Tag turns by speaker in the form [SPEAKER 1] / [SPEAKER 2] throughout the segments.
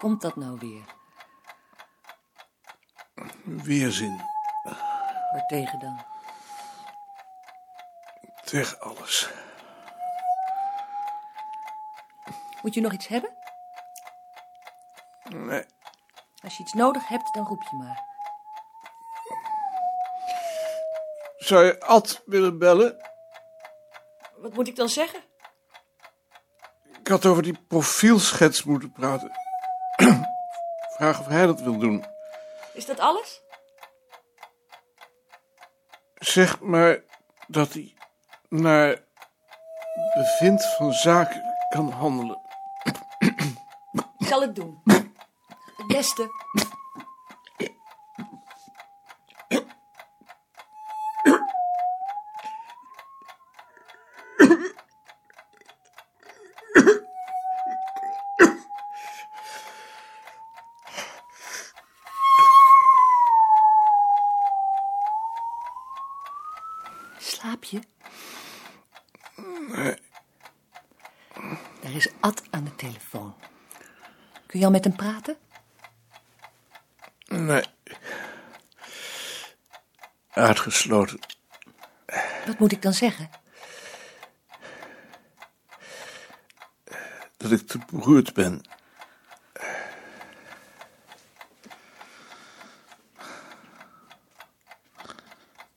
[SPEAKER 1] Komt dat nou weer?
[SPEAKER 2] Weerzin
[SPEAKER 1] Waartegen dan?
[SPEAKER 2] tegen alles.
[SPEAKER 1] Moet je nog iets hebben?
[SPEAKER 2] Nee,
[SPEAKER 1] Als je iets nodig hebt, dan roep je maar.
[SPEAKER 2] zou je Ad willen bellen?
[SPEAKER 1] Wat moet ik dan zeggen?
[SPEAKER 2] Ik had over die profielschets moeten praten. Vraag of hij dat wil doen.
[SPEAKER 1] Is dat alles?
[SPEAKER 2] Zeg maar dat hij naar bevind van zaken kan handelen.
[SPEAKER 1] Ik zal het doen. Het beste. Is Ad aan de telefoon. Kun je al met hem praten?
[SPEAKER 2] nee. Uitgesloten.
[SPEAKER 1] Wat moet ik dan zeggen?
[SPEAKER 2] Dat ik te beroerd ben.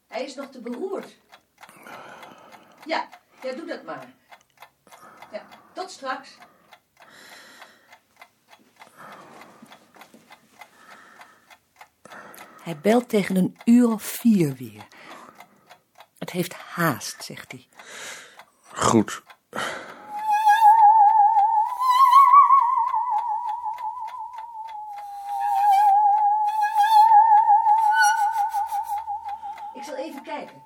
[SPEAKER 1] Hij is nog te beroerd. Ja, ja, doe dat maar. Ja, tot straks. Hij belt tegen een uur of vier weer. Het heeft haast, zegt hij.
[SPEAKER 2] Goed.
[SPEAKER 1] Ik zal even kijken.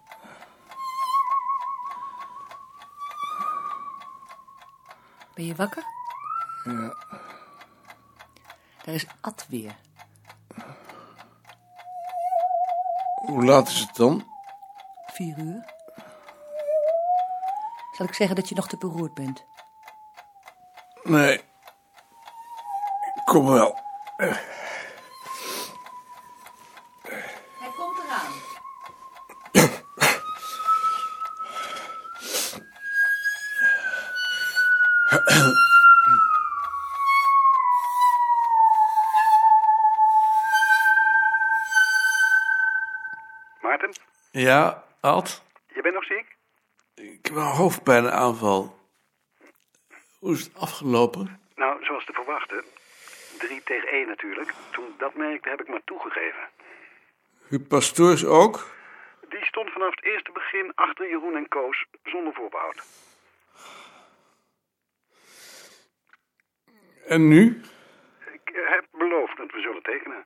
[SPEAKER 1] Ben je wakker?
[SPEAKER 2] Ja.
[SPEAKER 1] Daar is Ad weer.
[SPEAKER 2] Hoe laat is het dan?
[SPEAKER 1] Vier uur. Zal ik zeggen dat je nog te beroerd bent?
[SPEAKER 2] Nee. Kom wel.
[SPEAKER 1] Hij komt eraan.
[SPEAKER 3] Maarten,
[SPEAKER 2] Ja, Ad?
[SPEAKER 3] je bent nog ziek?
[SPEAKER 2] Ik heb een hoofdpijnaanval. Hoe is het afgelopen?
[SPEAKER 3] Nou, zoals te verwachten. Drie tegen één natuurlijk. Toen ik dat merkte, heb ik maar toegegeven.
[SPEAKER 2] Uw pastoors ook?
[SPEAKER 3] Die stond vanaf het eerste begin achter Jeroen en Koos zonder voorbehoud.
[SPEAKER 2] En nu?
[SPEAKER 3] Ik eh, heb beloofd dat we zullen tekenen.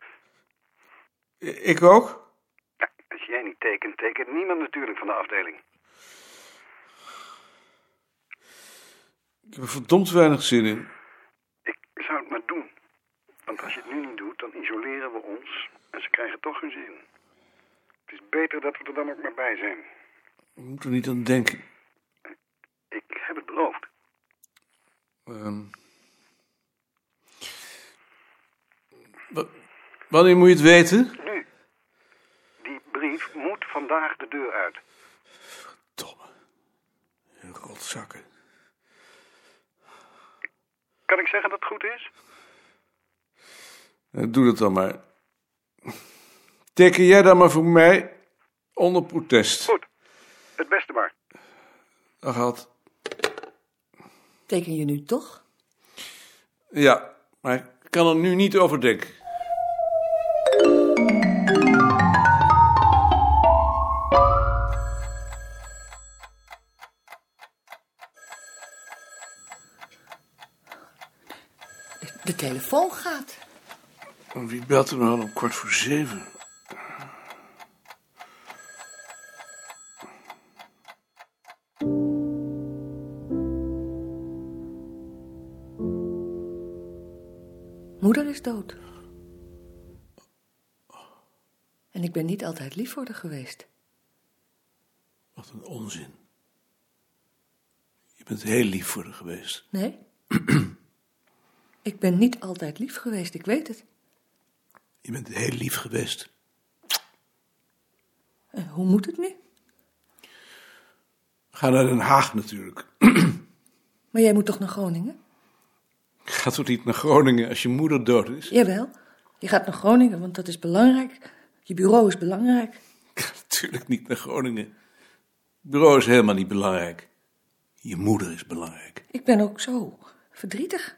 [SPEAKER 2] Ik ook?
[SPEAKER 3] Ja, als jij niet tekent, tekent niemand natuurlijk van de afdeling.
[SPEAKER 2] Ik heb er verdomd weinig zin in.
[SPEAKER 3] Ik zou het maar doen. Want als je het nu niet doet, dan isoleren we ons. En ze krijgen toch hun zin. Het is beter dat we er dan ook maar bij zijn.
[SPEAKER 2] Ik moet er niet aan denken.
[SPEAKER 3] Ik heb het beloofd.
[SPEAKER 2] Ehm. Wanneer moet je het weten?
[SPEAKER 3] Nu. Die brief moet vandaag de deur uit.
[SPEAKER 2] Domme. Rotzakken.
[SPEAKER 3] Kan ik zeggen dat het goed is?
[SPEAKER 2] Eh, Doe dat dan maar. Teken jij dan maar voor mij onder protest.
[SPEAKER 3] Goed. Het beste maar.
[SPEAKER 2] Dag Ad.
[SPEAKER 1] Teken je nu toch?
[SPEAKER 2] Ja, maar ik kan er nu niet over denken.
[SPEAKER 1] Telefoon gaat.
[SPEAKER 2] Wie belt er nou om kwart voor zeven?
[SPEAKER 1] Moeder is dood. En ik ben niet altijd lief voor haar geweest.
[SPEAKER 2] Wat een onzin. Je bent heel lief voor haar geweest.
[SPEAKER 1] Nee? Ik ben niet altijd lief geweest, ik weet het.
[SPEAKER 2] Je bent heel lief geweest.
[SPEAKER 1] En hoe moet het nu?
[SPEAKER 2] Ga naar Den Haag natuurlijk.
[SPEAKER 1] Maar jij moet toch naar Groningen?
[SPEAKER 2] Ik ga toch niet naar Groningen als je moeder dood is?
[SPEAKER 1] Jawel, je gaat naar Groningen, want dat is belangrijk. Je bureau is belangrijk.
[SPEAKER 2] Ik ga natuurlijk niet naar Groningen. Het bureau is helemaal niet belangrijk. Je moeder is belangrijk.
[SPEAKER 1] Ik ben ook zo verdrietig.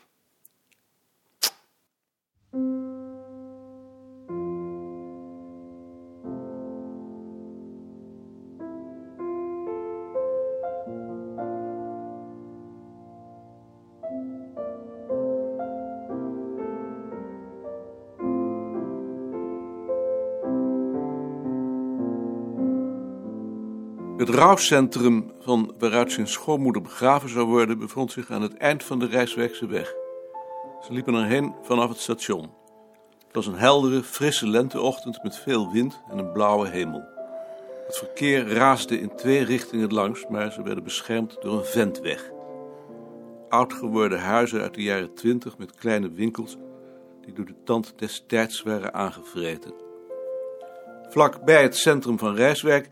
[SPEAKER 2] Het rouwcentrum van waaruit zijn schoonmoeder begraven zou worden bevond zich aan het eind van de Rijswijkse weg. Ze liepen erheen vanaf het station. Het was een heldere, frisse lenteochtend met veel wind en een blauwe hemel. Het verkeer raasde in twee richtingen langs, maar ze werden beschermd door een ventweg. Oud geworden huizen uit de jaren twintig met kleine winkels die door de tand des tijds waren aangevreten. Vlak bij het centrum van Rijswijk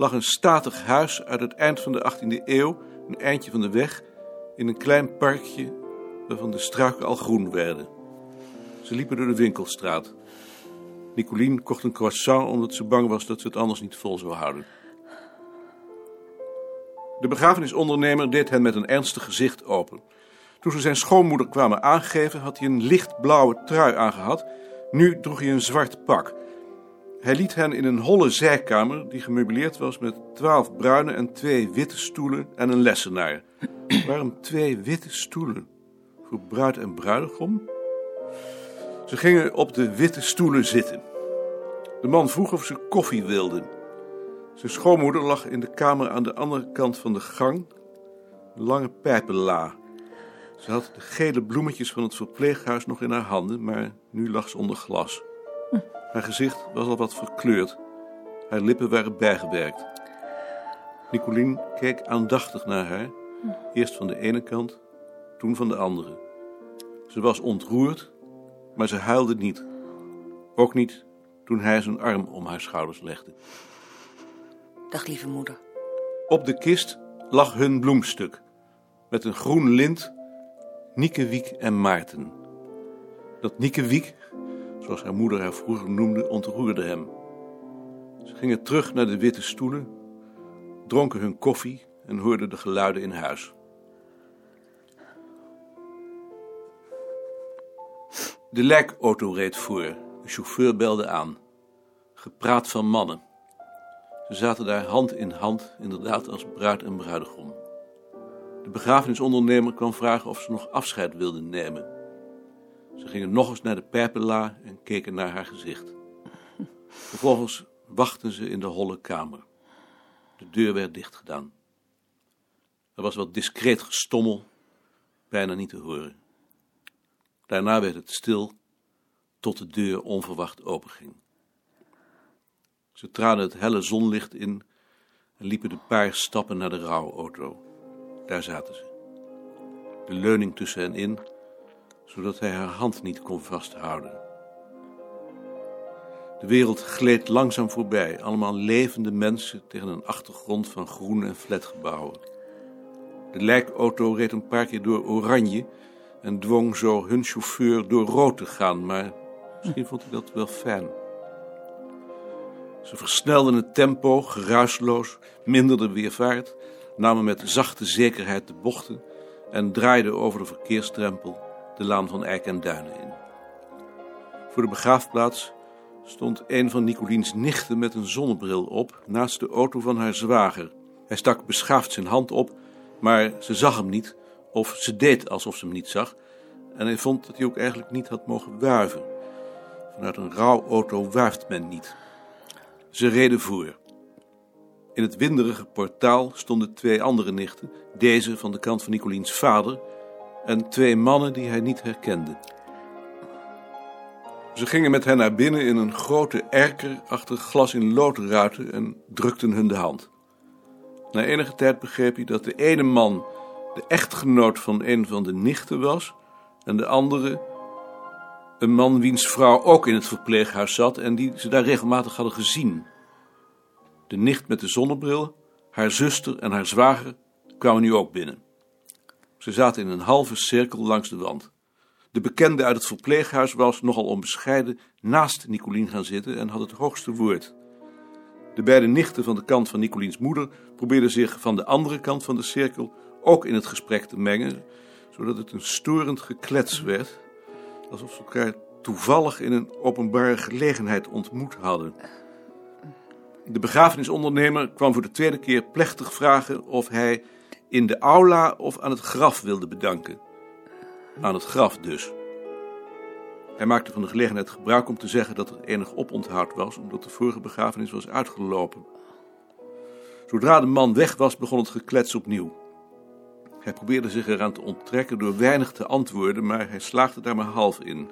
[SPEAKER 2] lag een statig huis uit het eind van de 18e eeuw, een eindje van de weg, in een klein parkje waarvan de struiken al groen werden. Ze liepen door de winkelstraat. Nicolien kocht een croissant omdat ze bang was dat ze het anders niet vol zou houden. De begrafenisondernemer deed hen met een ernstig gezicht open. Toen ze zijn schoonmoeder kwamen aangeven, had hij een lichtblauwe trui aangehad. Nu droeg hij een zwart pak. Hij liet hen in een holle zijkamer die gemeubileerd was met twaalf bruine en twee witte stoelen en een lessenaar. Waarom twee witte stoelen? Voor bruid en bruidegom? Ze gingen op de witte stoelen zitten. De man vroeg of ze koffie wilden. Zijn schoonmoeder lag in de kamer aan de andere kant van de gang, een lange pijpenla. Ze had de gele bloemetjes van het verpleeghuis nog in haar handen, maar nu lag ze onder glas. Haar gezicht was al wat verkleurd. Haar lippen waren bijgewerkt. Nicolien keek aandachtig naar haar, eerst van de ene kant, toen van de andere. Ze was ontroerd, maar ze huilde niet. Ook niet toen hij zijn arm om haar schouders legde.
[SPEAKER 1] Dag lieve moeder.
[SPEAKER 2] Op de kist lag hun bloemstuk, met een groen lint, Nieke Wiek en Maarten. Dat Nieke Wiek, zoals haar moeder haar vroeger noemde, ontroerde hem. Ze gingen terug naar de witte stoelen, dronken hun koffie en hoorden de geluiden in huis. De lijkauto reed voor. De chauffeur belde aan. Gepraat van mannen. Ze zaten daar hand in hand, inderdaad als bruid en bruidegom. De begrafenisondernemer kwam vragen of ze nog afscheid wilden nemen. Ze gingen nog eens naar de pijpenla en keken naar haar gezicht. Vervolgens wachten ze in de holle kamer. De deur werd dichtgedaan. Er was wat discreet gestommel, bijna niet te horen. Daarna werd het stil, tot de deur onverwacht openging. Ze traden het helle zonlicht in en liepen de paar stappen naar de rouwauto. Daar zaten ze. De leuning tussen hen in, zodat hij haar hand niet kon vasthouden. De wereld gleed langzaam voorbij, allemaal levende mensen tegen een achtergrond van groen en flatgebouwen. De lijkauto reed een paar keer door oranje en dwong zo hun chauffeur door rood te gaan, maar misschien vond hij dat wel fijn. Ze versnelden het tempo, geruisloos, minderden weervaart, namen met zachte zekerheid de bochten en draaiden over de verkeersdrempel de laan van Eik en Duinen in. Voor de begraafplaats stond een van Nicoliens nichten met een zonnebril op naast de auto van haar zwager. Hij stak beschaafd zijn hand op, maar ze zag hem niet, of ze deed alsof ze hem niet zag, en hij vond dat hij ook eigenlijk niet had mogen wuiven. Vanuit een rouwauto wuift men niet. Ze reden voor. In het winderige portaal stonden twee andere nichten, deze van de kant van Nicoliens vader, en twee mannen die hij niet herkende. Ze gingen met hen naar binnen in een grote erker achter glas in loodruiten en drukten hun de hand. Na enige tijd begreep hij dat de ene man de echtgenoot van een van de nichten was, en de andere een man wiens vrouw ook in het verpleeghuis zat en die ze daar regelmatig hadden gezien. De nicht met de zonnebril, haar zuster en haar zwager kwamen nu ook binnen. Ze zaten in een halve cirkel langs de wand. De bekende uit het verpleeghuis was nogal onbescheiden naast Nicolien gaan zitten en had het hoogste woord. De beide nichten van de kant van Nicoliens moeder probeerden zich van de andere kant van de cirkel ook in het gesprek te mengen, zodat het een storend geklets werd, alsof ze elkaar toevallig in een openbare gelegenheid ontmoet hadden. De begrafenisondernemer kwam voor de tweede keer plechtig vragen of hij in de aula of aan het graf wilde bedanken. Aan het graf dus. Hij maakte van de gelegenheid gebruik om te zeggen dat er enig oponthoud was, omdat de vorige begrafenis was uitgelopen. Zodra de man weg was, begon het geklets opnieuw. Hij probeerde zich eraan te onttrekken door weinig te antwoorden, maar hij slaagde daar maar half in.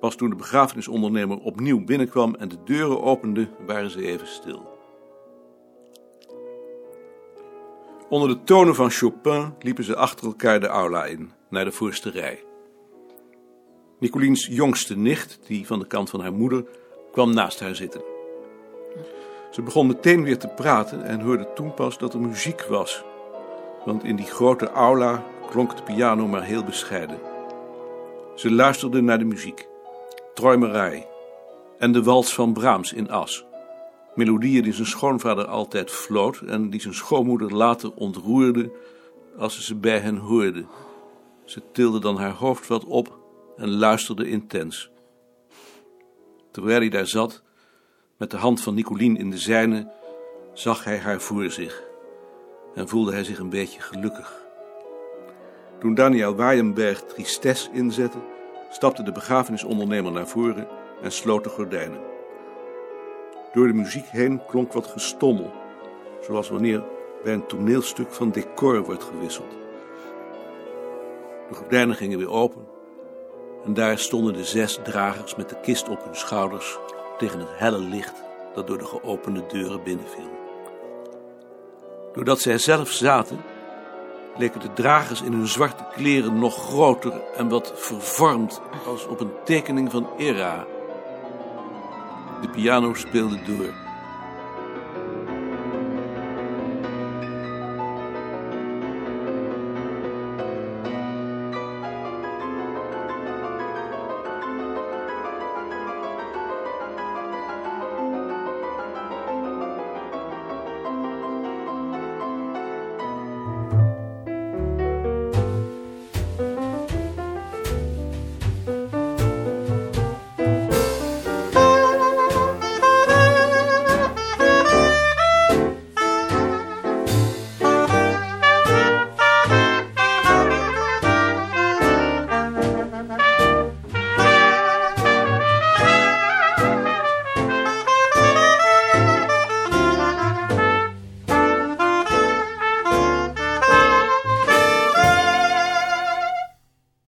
[SPEAKER 2] Pas toen de begrafenisondernemer opnieuw binnenkwam en de deuren opende, waren ze even stil. Onder de tonen van Chopin liepen ze achter elkaar de aula in, naar de voorste rij. Nicoliens jongste nicht, die van de kant van haar moeder, kwam naast haar zitten. Ze begon meteen weer te praten en hoorde toen pas dat er muziek was. Want in die grote aula klonk de piano maar heel bescheiden. Ze luisterde naar de muziek. Träumerij en de wals van Brahms in As. Melodieën die zijn schoonvader altijd floot en die zijn schoonmoeder later ontroerde als ze ze bij hen hoorde. Ze tilde dan haar hoofd wat op en luisterde intens. Terwijl hij daar zat, met de hand van Nicolien in de zijne, zag hij haar voor zich en voelde hij zich een beetje gelukkig. Toen Daniel Waaienberg tristesse inzette, stapte de begrafenisondernemer naar voren en sloot de gordijnen. Door de muziek heen klonk wat gestommel, zoals wanneer bij een toneelstuk van decor wordt gewisseld. De gordijnen gingen weer open en daar stonden de zes dragers met de kist op hun schouders tegen het helle licht dat door de geopende deuren binnenviel. Doordat zij zelf zaten, leken de dragers in hun zwarte kleren nog groter en wat vervormd als op een tekening van Era. De piano speelde door.